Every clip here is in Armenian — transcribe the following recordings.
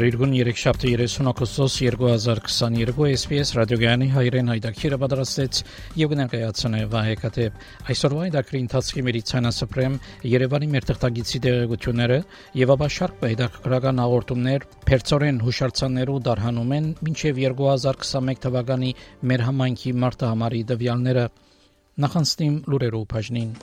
Բարիգուն 37 30 օգոստոս 2022 SPS ռադիոգյանի հայրեն հայտակիրը պատրաստեց եւ կներկայացնե Վահե Կատեփ այսօրվա հայտակրի ընթացքի մերիցանասպրեմ Երևանի մեր թղթագիտի տեղեկությունները եւ ապա շարք հայտակրական հաղորդումներ Փերծորեն հուշարձաններու դարհանում են մինչեւ 2021 թվականի մեր համայնքի մարտահամարի դվյալները նախանցնիմ լուրերով բաժնին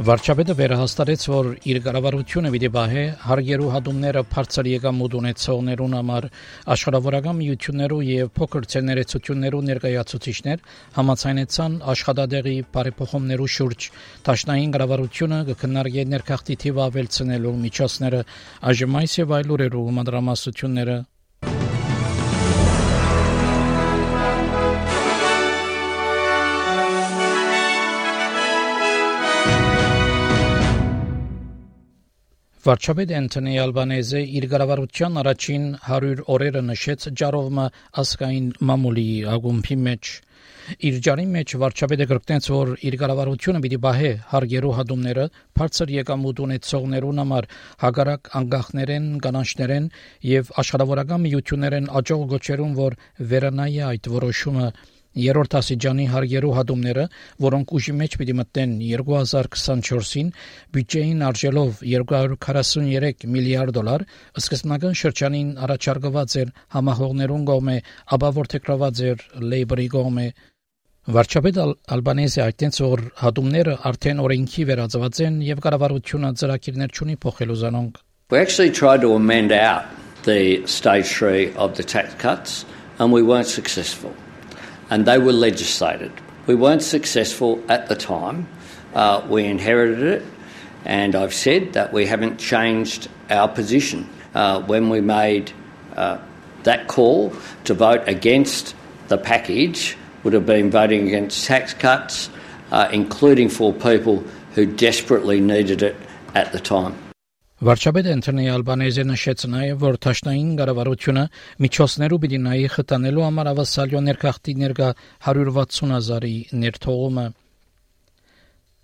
Վարչապետը վերահաստատեց, որ իր կառավարությունը պիտի բահե հարգերու հատումները բարձր եկամուտ ունեցողներուն համար աշխարհավորական միություններու եւ փոքր ցեներեցություններու ներկայացուցիչներ համացանեցան աշխատադեղի բարեփոխումներու շուրջ Տաշնային կառավարությունը կքննարկի ներքախտի թիվը ավելցնելու միջոցները այժմ այս եւ այլ ուրերու մանրամասությունները Վարչապետ Անտոնի Ալբանեզը իր գարավարության առաջին 100 օրերը նշեց ջարովմը ասկային մամուլի ագումբի մեջ իր ջարի մեջ վարչապետը գրկնեց որ իր գարավարությունը պիտի բահե հարգերու հադումները բարձր եկամուտ ունեցողներուն համար հագարակ անգախներեն կանանչներեն եւ աշխարհավորական միություններեն աջող գոչերուն որ վերանայի այդ որոշումը Երրորդ ասիջանի հարգերու հատումները, որոնք ուժի մեջ պիտի մտնեն 2024-ին, բյուջեին արժելով 243 միլիարդ դոլար, սկզբնական շրջանին առաջարկված էր համահողներուն կողմէ, ապա որթեքրված էր Labor-ի կողմէ Վարչապետ Ալբանեզի այդտենց որ հատումները արդեն օրենքի վերածված են եւ կառավարությունը ծրագիրներ չունի փոխելու զանոնք We actually tried to amend out the stage 3 of the tax cuts and we weren't successful. And they were legislated. We weren't successful at the time. Uh, we inherited it, and I've said that we haven't changed our position. Uh, when we made uh, that call to vote against the package, would have been voting against tax cuts, uh, including for people who desperately needed it at the time. Վարչապետ Անտոնի Ալբանեզը նշեց նաև, որ Թաշնային կառավարությունը միջոցներու պիտի նայի խտանելու համար ավասալյո ներքախտի ներկա 160 հազարի ներթողումը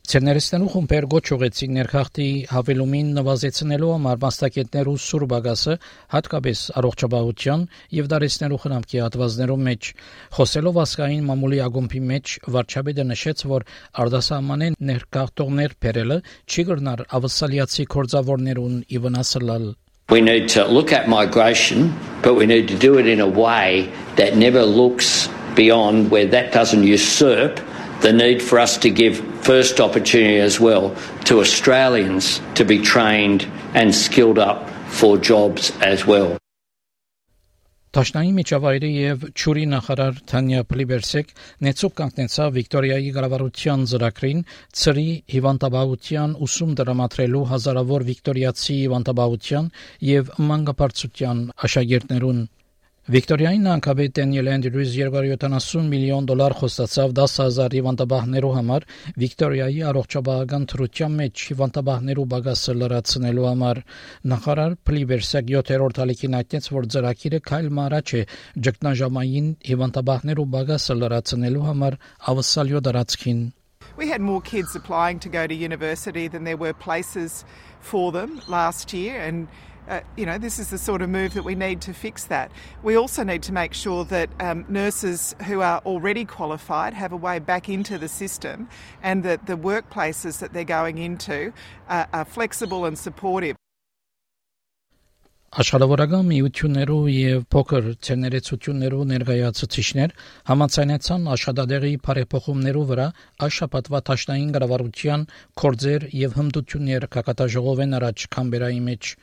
Ցերներստանու խումբեր գոչ ուղեցին ներքախտի հավելումին նվազեցնելու համար մասնակիցներու սուր բագասը հատկապես առողջապահության եւ դարեցնելու խնամքի հատվածներում մեջ խոսելով ասկային մամուլի ագումբի մեջ վարչապետը նշեց որ արդասահմանեն ներքախտողներ բերելը չի գրնար ավսալիացի կորձավորներուն ի վնասլալ We need to look at migration, but we need to do it in a way that never looks beyond where that doesn't usurp the need for us to give first opportunity as well to Australians to be trained and skilled up for jobs as well. Տաշնայի միջավայրի եւ ճուրի նախարար Թանյա Պլիբերսեկ նեցուկ կանգնեցավ Վիկտորիայի գարավարության ծրագրին ծրի հիվանդաբավության ուսում դրամատրելու հազարավոր վիկտորիացի հիվանդաբավության եւ մանկապարտության աշակերտներուն Վիկտորիային անկաբետ Դենիել Անդրյուզ 270 միլիոն դոլար խոստացավ 10000 հիվանդաբահներու համար Վիկտորիայի առողջապահական թրության մեջ հիվանդաբահներու բագասը լրացնելու համար նախարար Պլիբերսակ 7-րդ ալիքին այդտենց որ ծրագիրը քայլ մարաչ է ճգնաժամային հիվանդաբահներու բագասը լրացնելու համար ավսալյո դարածքին We had more kids applying to go to university than there were places for them last year and uh, you know, this is the sort of move that we need to fix that. We also need to make sure that um, nurses who are already qualified have a way back into the system and that the workplaces that they're going into uh, are flexible and supportive. Աշխարհավորական միություններու եւ փոքր ցեներեցություններու ներկայացուցիչներ համաձայնեցան աշխատադեղի բարեփոխումներու վրա աշապատվա տաշնային կառավարության կորձեր եւ հմտություններ կակատաժողովեն առաջ կամբերայի մեջ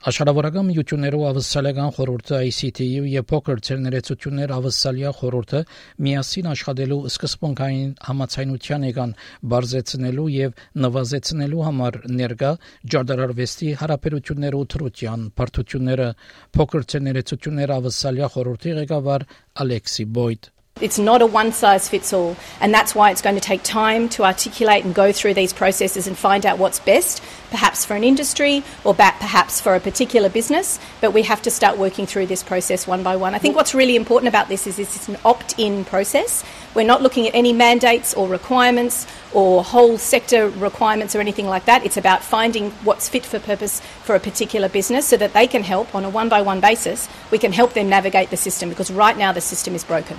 Աշխարհավորական միություններով ավսալական խորհուրդը ICT-ը եւ փոքր ցերներեցություններ ավսալիա խորհուրդը միասին աշխատելու սկզբունքային համացայնության եկան բարձեցնելու եւ նվազեցնելու համար ներկա ջարդարարվեստի հարաբերությունները ու թրության բարդությունները փոքր ցերներեցություններ ավսալիա խորհրդի ղեկավար Ալեքսի Բոյդ It's not a one size fits all, and that's why it's going to take time to articulate and go through these processes and find out what's best, perhaps for an industry or perhaps for a particular business. But we have to start working through this process one by one. I think what's really important about this is it's an opt in process. We're not looking at any mandates or requirements or whole sector requirements or anything like that. It's about finding what's fit for purpose for a particular business so that they can help on a one by one basis. We can help them navigate the system because right now the system is broken.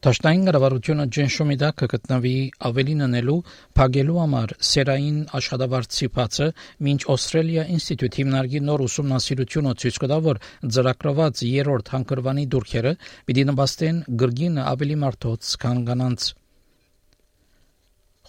Տաշտային կառավարությունը ջենշոմի դա կգտնվի ավելին անելու փագելու համար սերային աշխատավարձի բացը մինչ Australia Institute հիմնարկի նոր ուսումնասիրությունը ցույց կտա որ ծրագրված երրորդ հանգրվանի դուրքերը պիտի նպաստեն գրգին ավելի մարդոց քան կանանց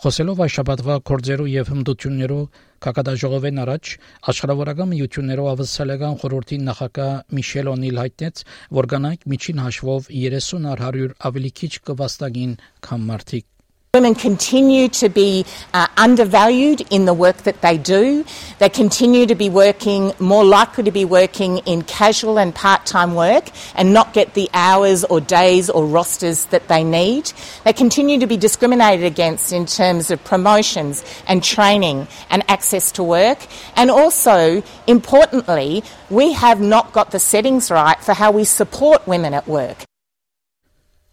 Խոսելով այս շաբաթվա կորձերու եւ հմտություններով Կակադաժողովեն առաջ աշխարհավորական միություններով ավսալական խորհրդի նախագահ Միշել Օնիլ հայտնեց, որ կանայք միջին հաշվով 30 առ 100 ավելի քիչ կվաստակին, քան մարդիկ Women continue to be uh, undervalued in the work that they do. They continue to be working, more likely to be working in casual and part time work and not get the hours or days or rosters that they need. They continue to be discriminated against in terms of promotions and training and access to work. And also, importantly, we have not got the settings right for how we support women at work.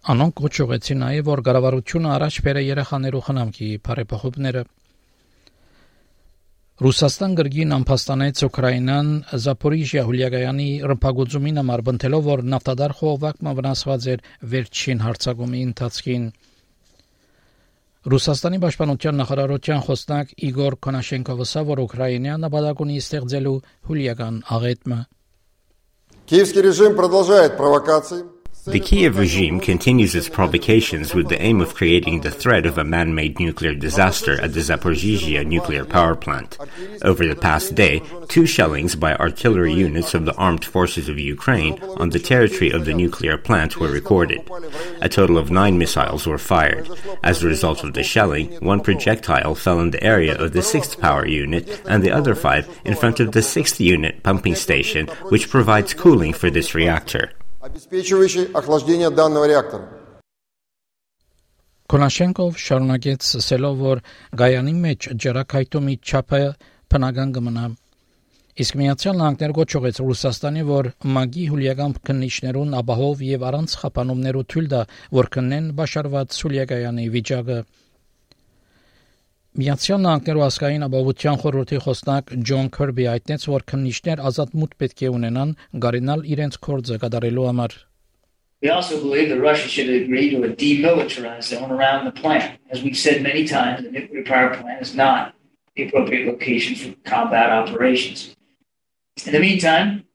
Անոնք կոչողեցին նաև, որ կառավարությունը առաջ բերե երեխաներու խնամքի բարեփոխումները։ Ռուսաստան գրգին ամփոստանեց Ուկրաինան Զապորիժիա հուլիագայանի ռմբագոծումին համար բնթելով, որ նավթադար խողովակը վնասված էր վերջին հարցակումի ընթացքին։ Ռուսաստանի պաշտպանության նախարարության խոսնակ Իգոր Կոնաշենկովը ասա, որ Ուկրաինան նպատակ ունի ստեղծելու հուլիական աղետը։ Киевский режим продолжает провокации The Kiev regime continues its provocations with the aim of creating the threat of a man made nuclear disaster at the Zaporizhia nuclear power plant. Over the past day, two shellings by artillery units of the armed forces of Ukraine on the territory of the nuclear plant were recorded. A total of nine missiles were fired. As a result of the shelling, one projectile fell in the area of the sixth power unit and the other five in front of the sixth unit pumping station, which provides cooling for this reactor. обеспечивающий охлаждение данного реактора. Կոնաշենկով շարունակեց ասելով, որ Գայանի մեջ ջրակայտումի չափը բնական կմնա։ Իսկ Միացյալ Նահանգներ գոչողեց Ռուսաստանի, որ մագի հուլիական քննիչներուն ապահով եւ առանց խափանումներու թույլ տա, որ կնեն բաշարված Սուլիագայանի վիճակը։ Միացյալ Նահանգներու ազգային ապահովության խորհրդի խոսնակ Ջոն Քերբի հայտնեց, որ քննիչներ ազատ մուտք պետք է ունենան գարինալ իրենց կորձը կատարելու համար։ We also believe that Russia should agree to a demilitarized zone around the plant. As we've said many times, the nuclear power plant is not the appropriate location for combat operations. In the meantime,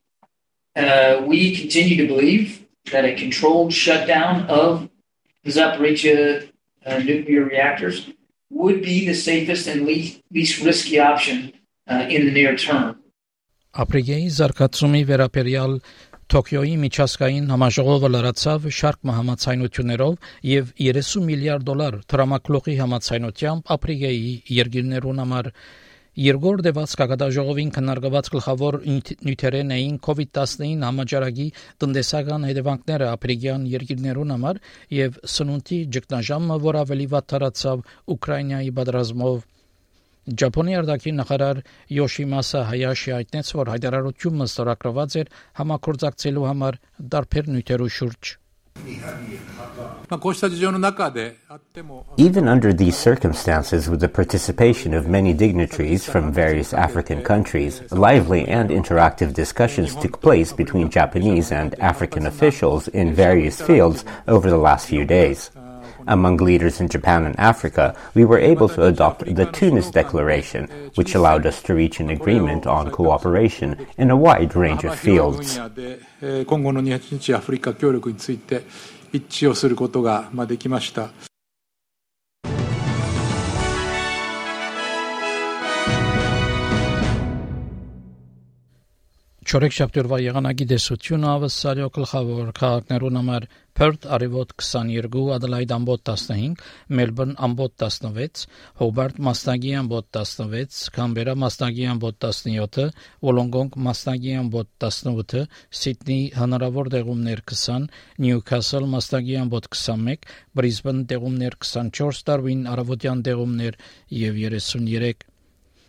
uh, we continue to believe that a controlled shutdown of the Zaporizhia uh, nuclear reactors would be the safest and least, least risky option uh, in the near term. Ապրիգեի զարգացումի վերաբերյալ Տոկիոյի միջազգային համաժողովը լրացավ շարք համացայնություններով եւ 30 միլիարդ դոլար տրամակլողի համացայնությամբ ապրիգեի երկիրներուն համար Երկրորդ դեպս կակադաժողովին քննարկված գլխավոր նյութերեն էին COVID-19 համաճարակի տնտեսական հետևանքները ապրիգյան երկիրներուն համար եւ սնունդի ճգնաժամը, որ ավելի վատ տարածավ Ուկրաինայի պատերազմով Ճապոնիայի արտաքին նախարար Յոշիմասա Հայաշի հայտնեց, որ հայտարարությունը ստորագրված էր համակորձակցելու համար դարբեր նյութերու շուրջ։ Even under these circumstances, with the participation of many dignitaries from various African countries, lively and interactive discussions took place between Japanese and African officials in various fields over the last few days Among leaders in Japan and Africa, we were able to adopt the Tunis Declaration, which allowed us to reach an agreement on cooperation in a wide range of fields. 今後の日アフリカ協力について一致をすることができました。 Չորեքշաբթի եղանակի դեսությունը ավսալյո գլխավոր քաղաքներուն համար Perth արևոտ 22, Adelaide ամբոտ 15, Melbourne ամբոտ 16, Hobart մաստագի ամբոտ 16, Canberra մաստագի ամբոտ 17, Wollongong մաստագի ամբոտ 18, Sydney հնարավոր դեղումներ 20, Newcastle մաստագի ամբոտ 21, Brisbane դեղումներ 24, Darwin արևոտյան դեղումներ եւ 33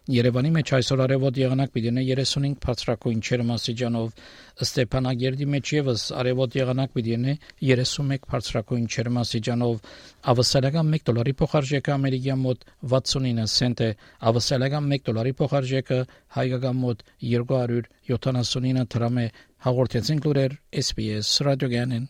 Երևանի մեջ այսօր արևոտ եղանակ պիտի ունենա 35 բարձրակույն չերմասիջանով Ստեփանագերդի մեջ եւս արևոտ եղանակ պիտի ունենա 31 բարձրակույն չերմասիջանով ավսալական 1 դոլարի փոխարժեքը ամերիկյան մոտ 69 سنت է ավսալական 1 դոլարի փոխարժեքը հայկական մոտ 279 դրամ է հաղորդեցին լուրեր SPS ռադիոգյանեն